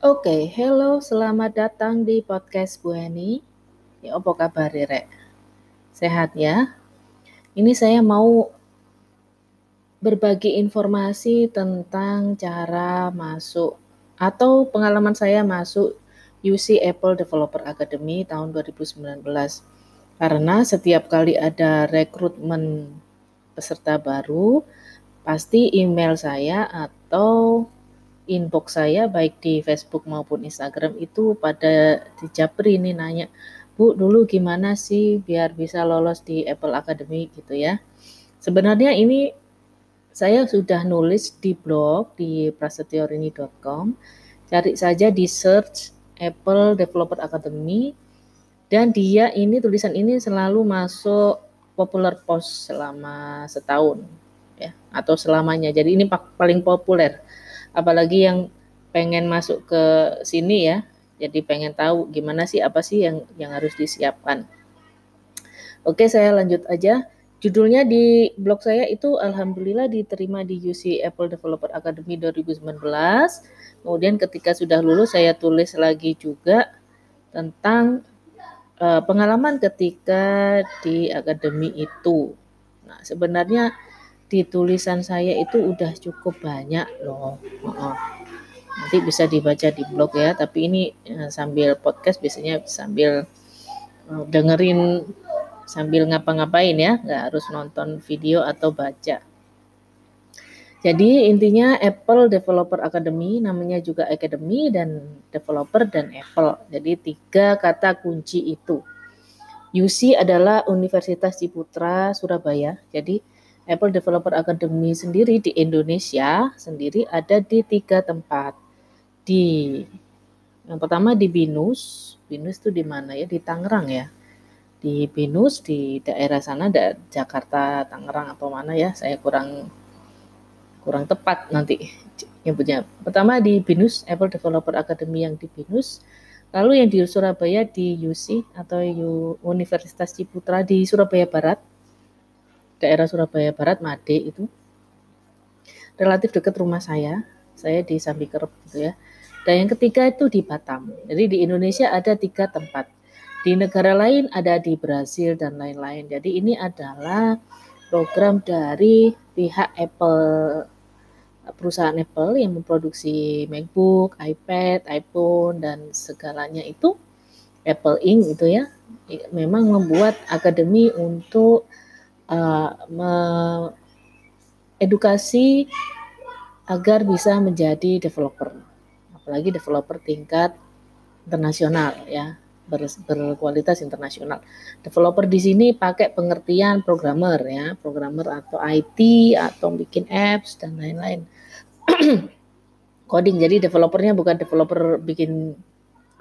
Oke, hello, selamat datang di podcast Bu Heni. Ya, apa kabar Rek? Sehat ya? Ini saya mau berbagi informasi tentang cara masuk atau pengalaman saya masuk UC Apple Developer Academy tahun 2019. Karena setiap kali ada rekrutmen peserta baru, pasti email saya atau inbox saya baik di Facebook maupun Instagram itu pada dijapri ini nanya, Bu dulu gimana sih biar bisa lolos di Apple Academy gitu ya. Sebenarnya ini saya sudah nulis di blog di prasetyorini.com. Cari saja di search Apple Developer Academy dan dia ini tulisan ini selalu masuk popular post selama setahun ya atau selamanya. Jadi ini paling populer apalagi yang pengen masuk ke sini ya jadi pengen tahu gimana sih apa sih yang yang harus disiapkan. Oke saya lanjut aja. Judulnya di blog saya itu alhamdulillah diterima di UC Apple Developer Academy 2019 kemudian ketika sudah lulus saya tulis lagi juga tentang uh, pengalaman ketika di akademi itu. Nah sebenarnya di tulisan saya itu udah cukup banyak loh. Oh, nanti bisa dibaca di blog ya, tapi ini uh, sambil podcast biasanya sambil uh, dengerin sambil ngapa-ngapain ya, nggak harus nonton video atau baca. Jadi intinya Apple Developer Academy namanya juga Academy dan Developer dan Apple. Jadi tiga kata kunci itu. UC adalah Universitas Ciputra Surabaya. Jadi Apple Developer Academy sendiri di Indonesia sendiri ada di tiga tempat. Di yang pertama di Binus, Binus itu di mana ya? Di Tangerang ya. Di Binus di daerah sana ada Jakarta, Tangerang atau mana ya? Saya kurang kurang tepat nanti nyebutnya. Pertama di Binus, Apple Developer Academy yang di Binus. Lalu yang di Surabaya di UC atau Universitas Ciputra di Surabaya Barat daerah Surabaya Barat, Made itu relatif dekat rumah saya. Saya di Sambikerep gitu ya. Dan yang ketiga itu di Batam. Jadi di Indonesia ada tiga tempat. Di negara lain ada di Brasil dan lain-lain. Jadi ini adalah program dari pihak Apple perusahaan Apple yang memproduksi MacBook, iPad, iPhone dan segalanya itu Apple Inc itu ya memang membuat akademi untuk uh, edukasi agar bisa menjadi developer, apalagi developer tingkat internasional ya ber, berkualitas internasional. Developer di sini pakai pengertian programmer ya, programmer atau IT atau bikin apps dan lain-lain. Coding jadi developernya bukan developer bikin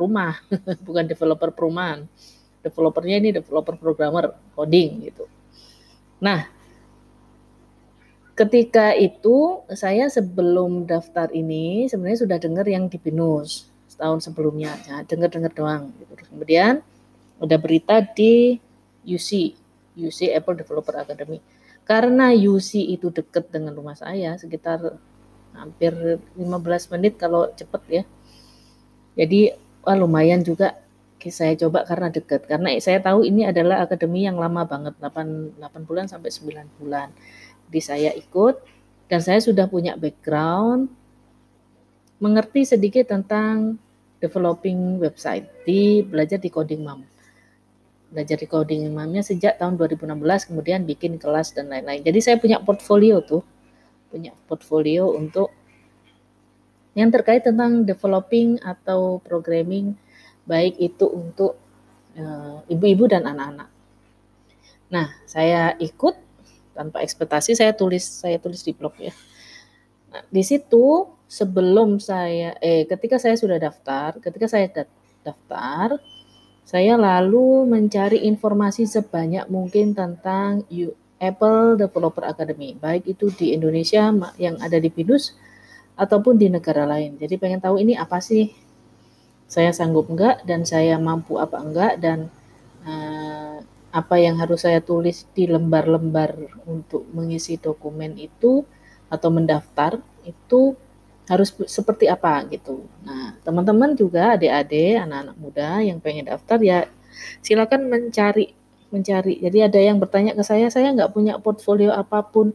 rumah, bukan developer perumahan. Developernya ini developer programmer coding gitu. Nah, ketika itu saya sebelum daftar ini sebenarnya sudah dengar yang di Binus setahun sebelumnya, ya, dengar-dengar doang. Gitu. Kemudian ada berita di UC, UC Apple Developer Academy. Karena UC itu dekat dengan rumah saya, sekitar hampir 15 menit kalau cepat ya. Jadi wah lumayan juga saya coba karena dekat karena saya tahu ini adalah akademi yang lama banget 8 8 bulan sampai 9 bulan. Jadi saya ikut dan saya sudah punya background mengerti sedikit tentang developing website di belajar di coding mom. Belajar di coding mamnya sejak tahun 2016 kemudian bikin kelas dan lain-lain. Jadi saya punya portfolio tuh. Punya portfolio untuk yang terkait tentang developing atau programming baik itu untuk eh, ibu-ibu dan anak-anak. Nah, saya ikut tanpa ekspektasi saya tulis saya tulis di blog ya. Nah, di situ sebelum saya eh ketika saya sudah daftar, ketika saya daftar, saya lalu mencari informasi sebanyak mungkin tentang Apple Developer Academy, baik itu di Indonesia yang ada di Binus ataupun di negara lain. Jadi pengen tahu ini apa sih saya sanggup enggak dan saya mampu apa enggak dan uh, apa yang harus saya tulis di lembar-lembar untuk mengisi dokumen itu atau mendaftar itu harus seperti apa gitu. Nah, teman-teman juga adik-adik, anak-anak muda yang pengen daftar ya silakan mencari mencari. Jadi ada yang bertanya ke saya, saya nggak punya portfolio apa pun.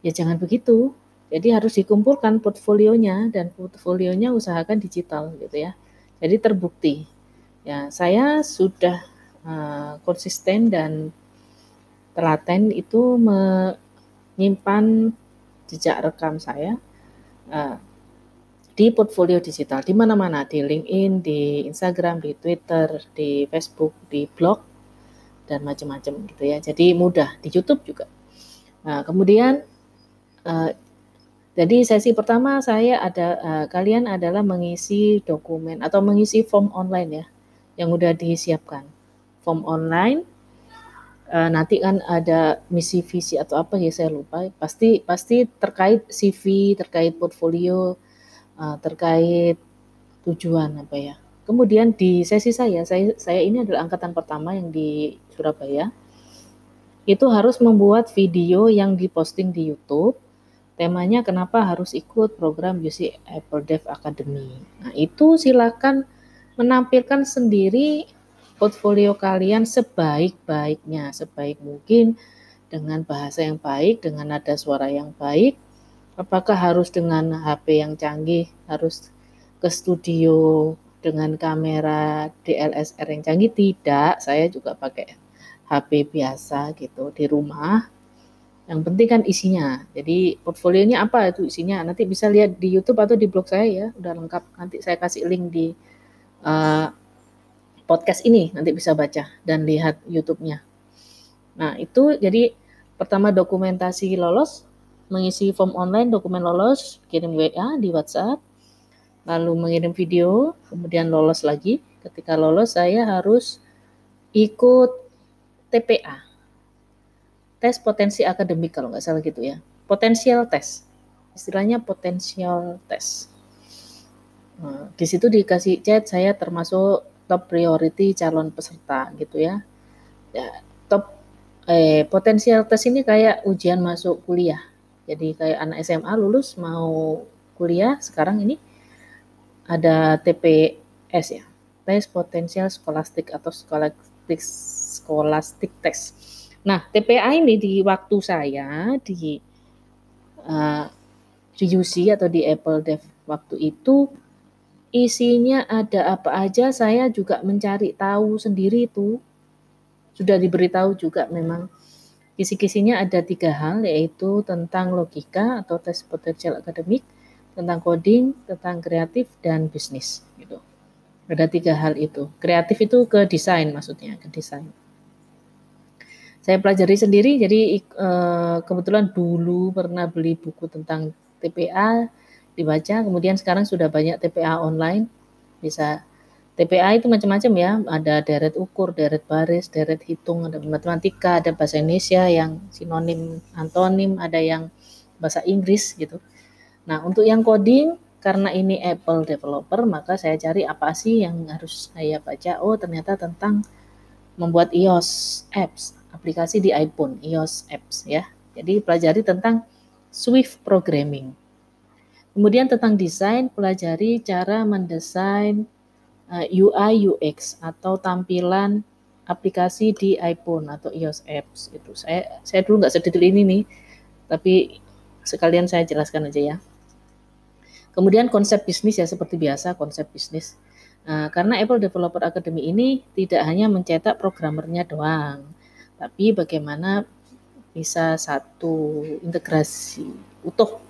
Ya jangan begitu. Jadi harus dikumpulkan portfolionya dan portfolionya usahakan digital gitu ya. Jadi terbukti. Ya, saya sudah uh, konsisten dan telaten itu menyimpan jejak rekam saya uh, di portfolio digital di mana-mana di LinkedIn, di Instagram, di Twitter, di Facebook, di blog dan macam-macam gitu ya. Jadi mudah di YouTube juga. Nah, kemudian uh, jadi sesi pertama saya ada uh, kalian adalah mengisi dokumen atau mengisi form online ya yang udah disiapkan. Form online uh, nanti kan ada misi visi atau apa ya saya lupa. Pasti pasti terkait CV terkait portfolio uh, terkait tujuan apa ya. Kemudian di sesi saya saya saya ini adalah angkatan pertama yang di Surabaya. Itu harus membuat video yang diposting di YouTube temanya kenapa harus ikut program UC Apple Dev Academy nah itu silakan menampilkan sendiri portfolio kalian sebaik-baiknya, sebaik mungkin dengan bahasa yang baik, dengan nada suara yang baik. Apakah harus dengan HP yang canggih, harus ke studio dengan kamera DLSR yang canggih? Tidak, saya juga pakai HP biasa gitu di rumah. Yang penting kan isinya. Jadi portfolionya apa itu isinya? Nanti bisa lihat di YouTube atau di blog saya ya, udah lengkap. Nanti saya kasih link di uh, podcast ini nanti bisa baca dan lihat YouTube-nya. Nah, itu jadi pertama dokumentasi lolos, mengisi form online dokumen lolos, kirim WA di WhatsApp, lalu mengirim video, kemudian lolos lagi. Ketika lolos saya harus ikut TPA. Tes potensi akademik kalau nggak salah gitu ya. Potensial tes. Istilahnya potensial tes. Nah, di situ dikasih chat saya termasuk top priority calon peserta gitu ya. ya top eh potensial tes ini kayak ujian masuk kuliah. Jadi kayak anak SMA lulus mau kuliah sekarang ini ada TPS ya. Tes potensial skolastik atau skolastik skolastik tes. Nah, TPA ini di waktu saya di uh, di UC atau di Apple Dev waktu itu isinya ada apa aja saya juga mencari tahu sendiri itu. Sudah diberitahu juga memang. Kisi-kisinya ada tiga hal yaitu tentang logika atau tes potensial akademik tentang coding tentang kreatif dan bisnis gitu. Ada tiga hal itu. Kreatif itu ke desain maksudnya ke desain saya pelajari sendiri jadi eh, kebetulan dulu pernah beli buku tentang TPA dibaca. Kemudian sekarang sudah banyak TPA online. Bisa TPA itu macam-macam ya, ada deret ukur, deret baris, deret hitung, ada matematika, ada bahasa Indonesia yang sinonim, antonim, ada yang bahasa Inggris gitu. Nah, untuk yang coding karena ini Apple developer, maka saya cari apa sih yang harus saya baca. Oh, ternyata tentang membuat iOS apps, aplikasi di iPhone, iOS apps ya. Jadi pelajari tentang Swift programming. Kemudian tentang desain, pelajari cara mendesain eh, UI UX atau tampilan aplikasi di iPhone atau iOS apps itu. Saya saya dulu nggak sedetail ini nih, tapi sekalian saya jelaskan aja ya. Kemudian konsep bisnis ya seperti biasa konsep bisnis. Nah, karena Apple Developer Academy ini tidak hanya mencetak programmernya doang, tapi bagaimana bisa satu integrasi utuh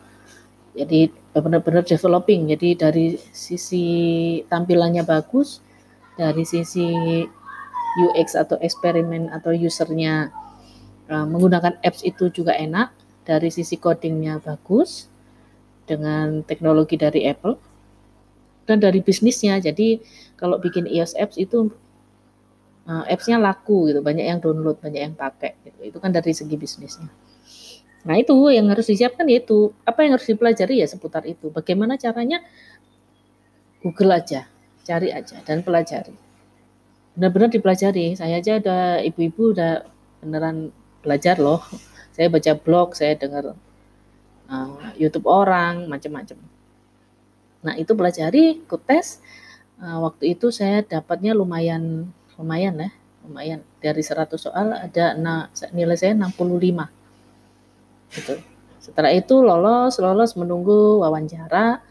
jadi benar-benar developing. Jadi dari sisi tampilannya bagus, dari sisi UX atau eksperimen atau usernya uh, menggunakan apps itu juga enak, dari sisi codingnya bagus dengan teknologi dari Apple dan dari bisnisnya. Jadi kalau bikin iOS apps itu uh, appsnya laku gitu, banyak yang download, banyak yang pakai. Gitu. Itu kan dari segi bisnisnya. Nah, itu yang harus disiapkan yaitu apa yang harus dipelajari ya seputar itu. Bagaimana caranya? Google aja, cari aja dan pelajari. Benar-benar dipelajari. Saya aja udah ibu-ibu udah beneran belajar loh. Saya baca blog, saya dengar uh, YouTube orang, macam-macam. Nah, itu pelajari, ikut tes. Uh, waktu itu saya dapatnya lumayan lumayan ya, lumayan. Dari 100 soal ada nilai saya 65. Gitu. Setelah itu lolos, lolos menunggu wawancara.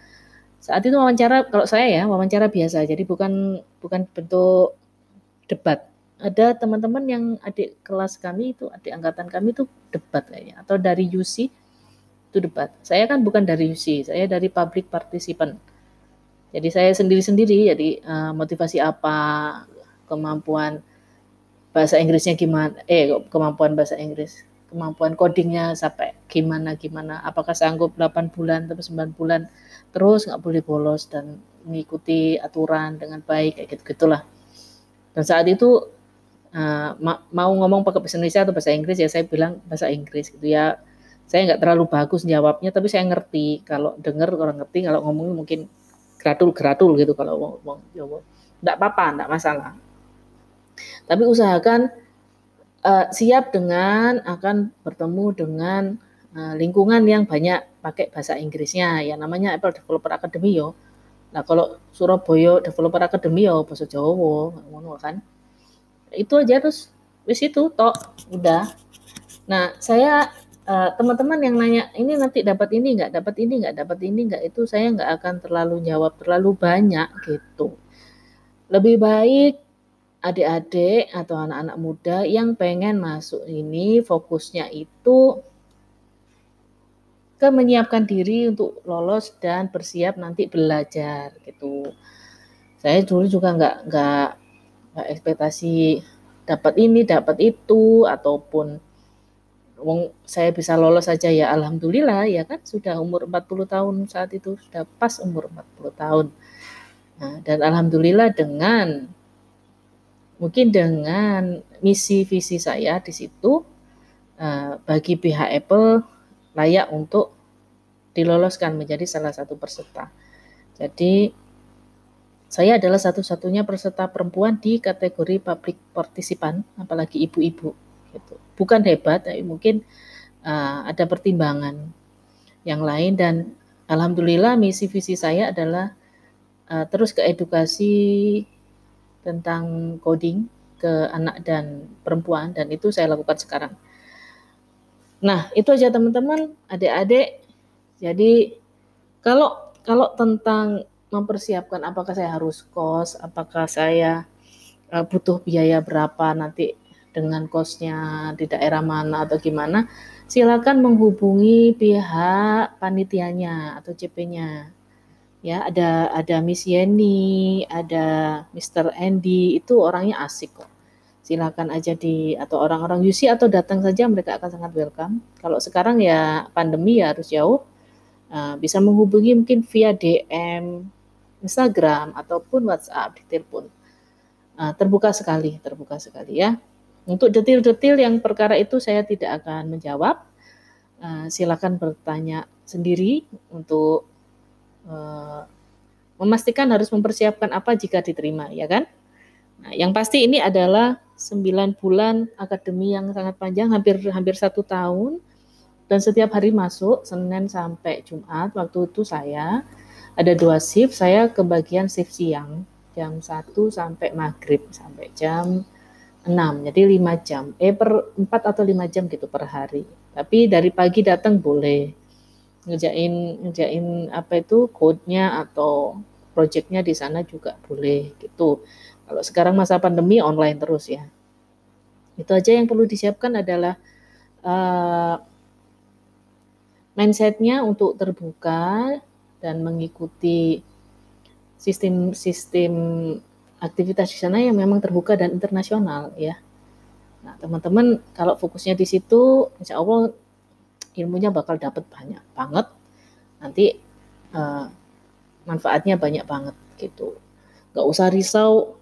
Saat itu wawancara kalau saya ya, wawancara biasa. Jadi bukan bukan bentuk debat. Ada teman-teman yang adik kelas kami itu, adik angkatan kami itu debat kayaknya atau dari UC itu debat. Saya kan bukan dari UC, saya dari public participant. Jadi saya sendiri-sendiri, jadi uh, motivasi apa, kemampuan bahasa Inggrisnya gimana, eh kemampuan bahasa Inggris, kemampuan codingnya sampai gimana gimana, apakah sanggup 8 bulan atau 9 bulan terus nggak boleh bolos dan mengikuti aturan dengan baik kayak gitu gitulah. Dan saat itu uh, ma mau ngomong pakai bahasa Indonesia atau bahasa Inggris ya saya bilang bahasa Inggris gitu ya. Saya nggak terlalu bagus jawabnya tapi saya ngerti kalau dengar orang ngerti kalau ngomongnya mungkin gratul-gratul gitu kalau ngomong Jawa. Enggak apa-apa, enggak masalah. Tapi usahakan uh, siap dengan akan bertemu dengan uh, lingkungan yang banyak pakai bahasa Inggrisnya ya namanya Apple Developer Academy yo. Nah, kalau Surabaya Developer Academy yo bahasa Jawa ngono kan. Itu aja terus wis itu tok udah. Nah, saya uh, teman-teman yang nanya ini nanti dapat ini nggak dapat ini nggak dapat ini nggak itu saya nggak akan terlalu jawab terlalu banyak gitu lebih baik adik-adik atau anak-anak muda yang pengen masuk ini fokusnya itu ke menyiapkan diri untuk lolos dan bersiap nanti belajar gitu. Saya dulu juga nggak nggak nggak ekspektasi dapat ini dapat itu ataupun wong saya bisa lolos saja ya alhamdulillah ya kan sudah umur 40 tahun saat itu sudah pas umur 40 tahun. Nah, dan alhamdulillah dengan mungkin dengan misi visi saya di situ uh, bagi pihak Apple layak untuk diloloskan menjadi salah satu peserta. Jadi saya adalah satu-satunya peserta perempuan di kategori public participant, apalagi ibu-ibu. Gitu. Bukan hebat, tapi mungkin uh, ada pertimbangan yang lain dan alhamdulillah misi visi saya adalah uh, terus ke edukasi tentang coding ke anak dan perempuan dan itu saya lakukan sekarang. Nah, itu aja teman-teman, adik-adik. Jadi kalau kalau tentang mempersiapkan apakah saya harus kos, apakah saya uh, butuh biaya berapa nanti dengan kosnya di daerah mana atau gimana, silakan menghubungi pihak panitianya atau CP-nya ya ada ada Miss Yeni, ada Mr. Andy itu orangnya asik kok. Silakan aja di atau orang-orang UC atau datang saja mereka akan sangat welcome. Kalau sekarang ya pandemi ya harus jauh. Uh, bisa menghubungi mungkin via DM, Instagram ataupun WhatsApp di telepon. Uh, terbuka sekali, terbuka sekali ya. Untuk detil-detil yang perkara itu saya tidak akan menjawab. Uh, silakan bertanya sendiri untuk uh, memastikan harus mempersiapkan apa jika diterima, ya kan? Nah, yang pasti ini adalah 9 bulan akademi yang sangat panjang, hampir hampir satu tahun, dan setiap hari masuk Senin sampai Jumat. Waktu itu saya ada dua shift, saya kebagian shift siang jam 1 sampai maghrib sampai jam 6 jadi 5 jam eh per 4 atau 5 jam gitu per hari tapi dari pagi datang boleh ngerjain ngerjain apa itu code-nya atau project-nya di sana juga boleh gitu. Kalau sekarang masa pandemi online terus ya. Itu aja yang perlu disiapkan adalah uh, mindsetnya untuk terbuka dan mengikuti sistem-sistem aktivitas di sana yang memang terbuka dan internasional ya. Nah teman-teman kalau fokusnya di situ, insya Allah ilmunya bakal dapat banyak banget. Nanti uh, manfaatnya banyak banget gitu. Nggak usah risau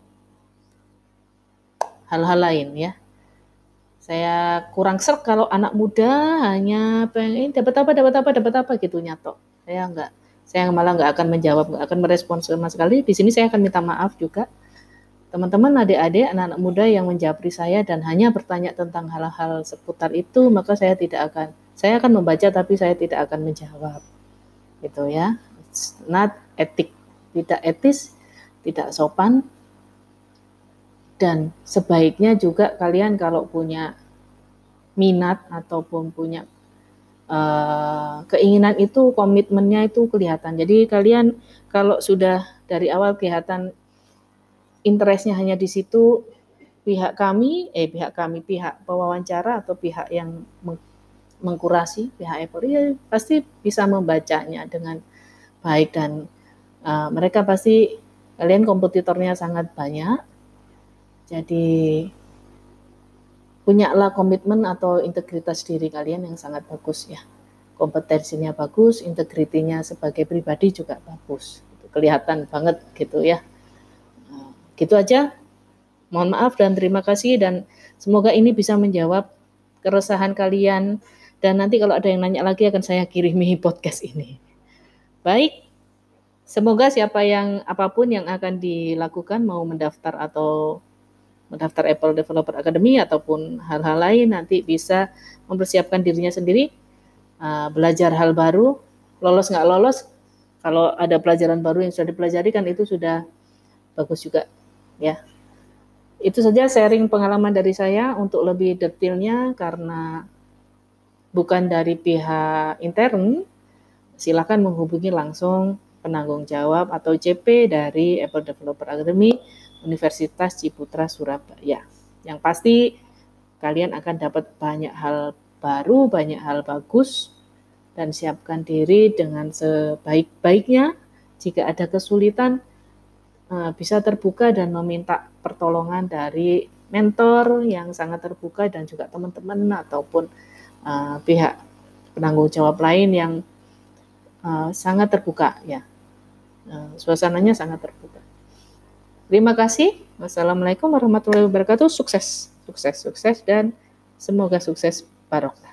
hal-hal lain ya. Saya kurang ser kalau anak muda hanya pengen dapat apa dapat apa dapat apa gitu nyatok. Saya nggak saya malah nggak akan menjawab nggak akan merespons sama sekali. Di sini saya akan minta maaf juga. Teman-teman adik-adik anak-anak muda yang menjawab saya dan hanya bertanya tentang hal-hal seputar itu maka saya tidak akan saya akan membaca tapi saya tidak akan menjawab. Gitu ya. it's not etik, tidak etis, tidak sopan, dan sebaiknya juga kalian kalau punya minat ataupun punya uh, keinginan itu komitmennya itu kelihatan. Jadi kalian kalau sudah dari awal kelihatan interestnya hanya di situ pihak kami, eh pihak kami, pihak pewawancara atau pihak yang mengkurasi pihak Apple ya pasti bisa membacanya dengan baik dan uh, mereka pasti kalian kompetitornya sangat banyak jadi punyalah komitmen atau integritas diri kalian yang sangat bagus ya. Kompetensinya bagus, integritinya sebagai pribadi juga bagus. Kelihatan banget gitu ya. Nah, gitu aja. Mohon maaf dan terima kasih dan semoga ini bisa menjawab keresahan kalian dan nanti kalau ada yang nanya lagi akan saya kirimi podcast ini. Baik, semoga siapa yang apa pun yang akan dilakukan mau mendaftar atau mendaftar Apple Developer Academy ataupun hal-hal lain nanti bisa mempersiapkan dirinya sendiri uh, belajar hal baru. Lolos nggak lolos kalau ada pelajaran baru yang sudah dipelajari kan itu sudah bagus juga ya. Itu saja sharing pengalaman dari saya untuk lebih detailnya karena bukan dari pihak intern silakan menghubungi langsung penanggung jawab atau CP dari Apple Developer Academy Universitas Ciputra Surabaya. Yang pasti kalian akan dapat banyak hal baru, banyak hal bagus dan siapkan diri dengan sebaik-baiknya. Jika ada kesulitan eh, bisa terbuka dan meminta pertolongan dari mentor yang sangat terbuka dan juga teman-teman ataupun uh, pihak penanggung jawab lain yang uh, sangat terbuka ya. Uh, suasananya sangat terbuka. Terima kasih. Wassalamualaikum warahmatullahi wabarakatuh. Sukses, sukses, sukses dan semoga sukses barokah.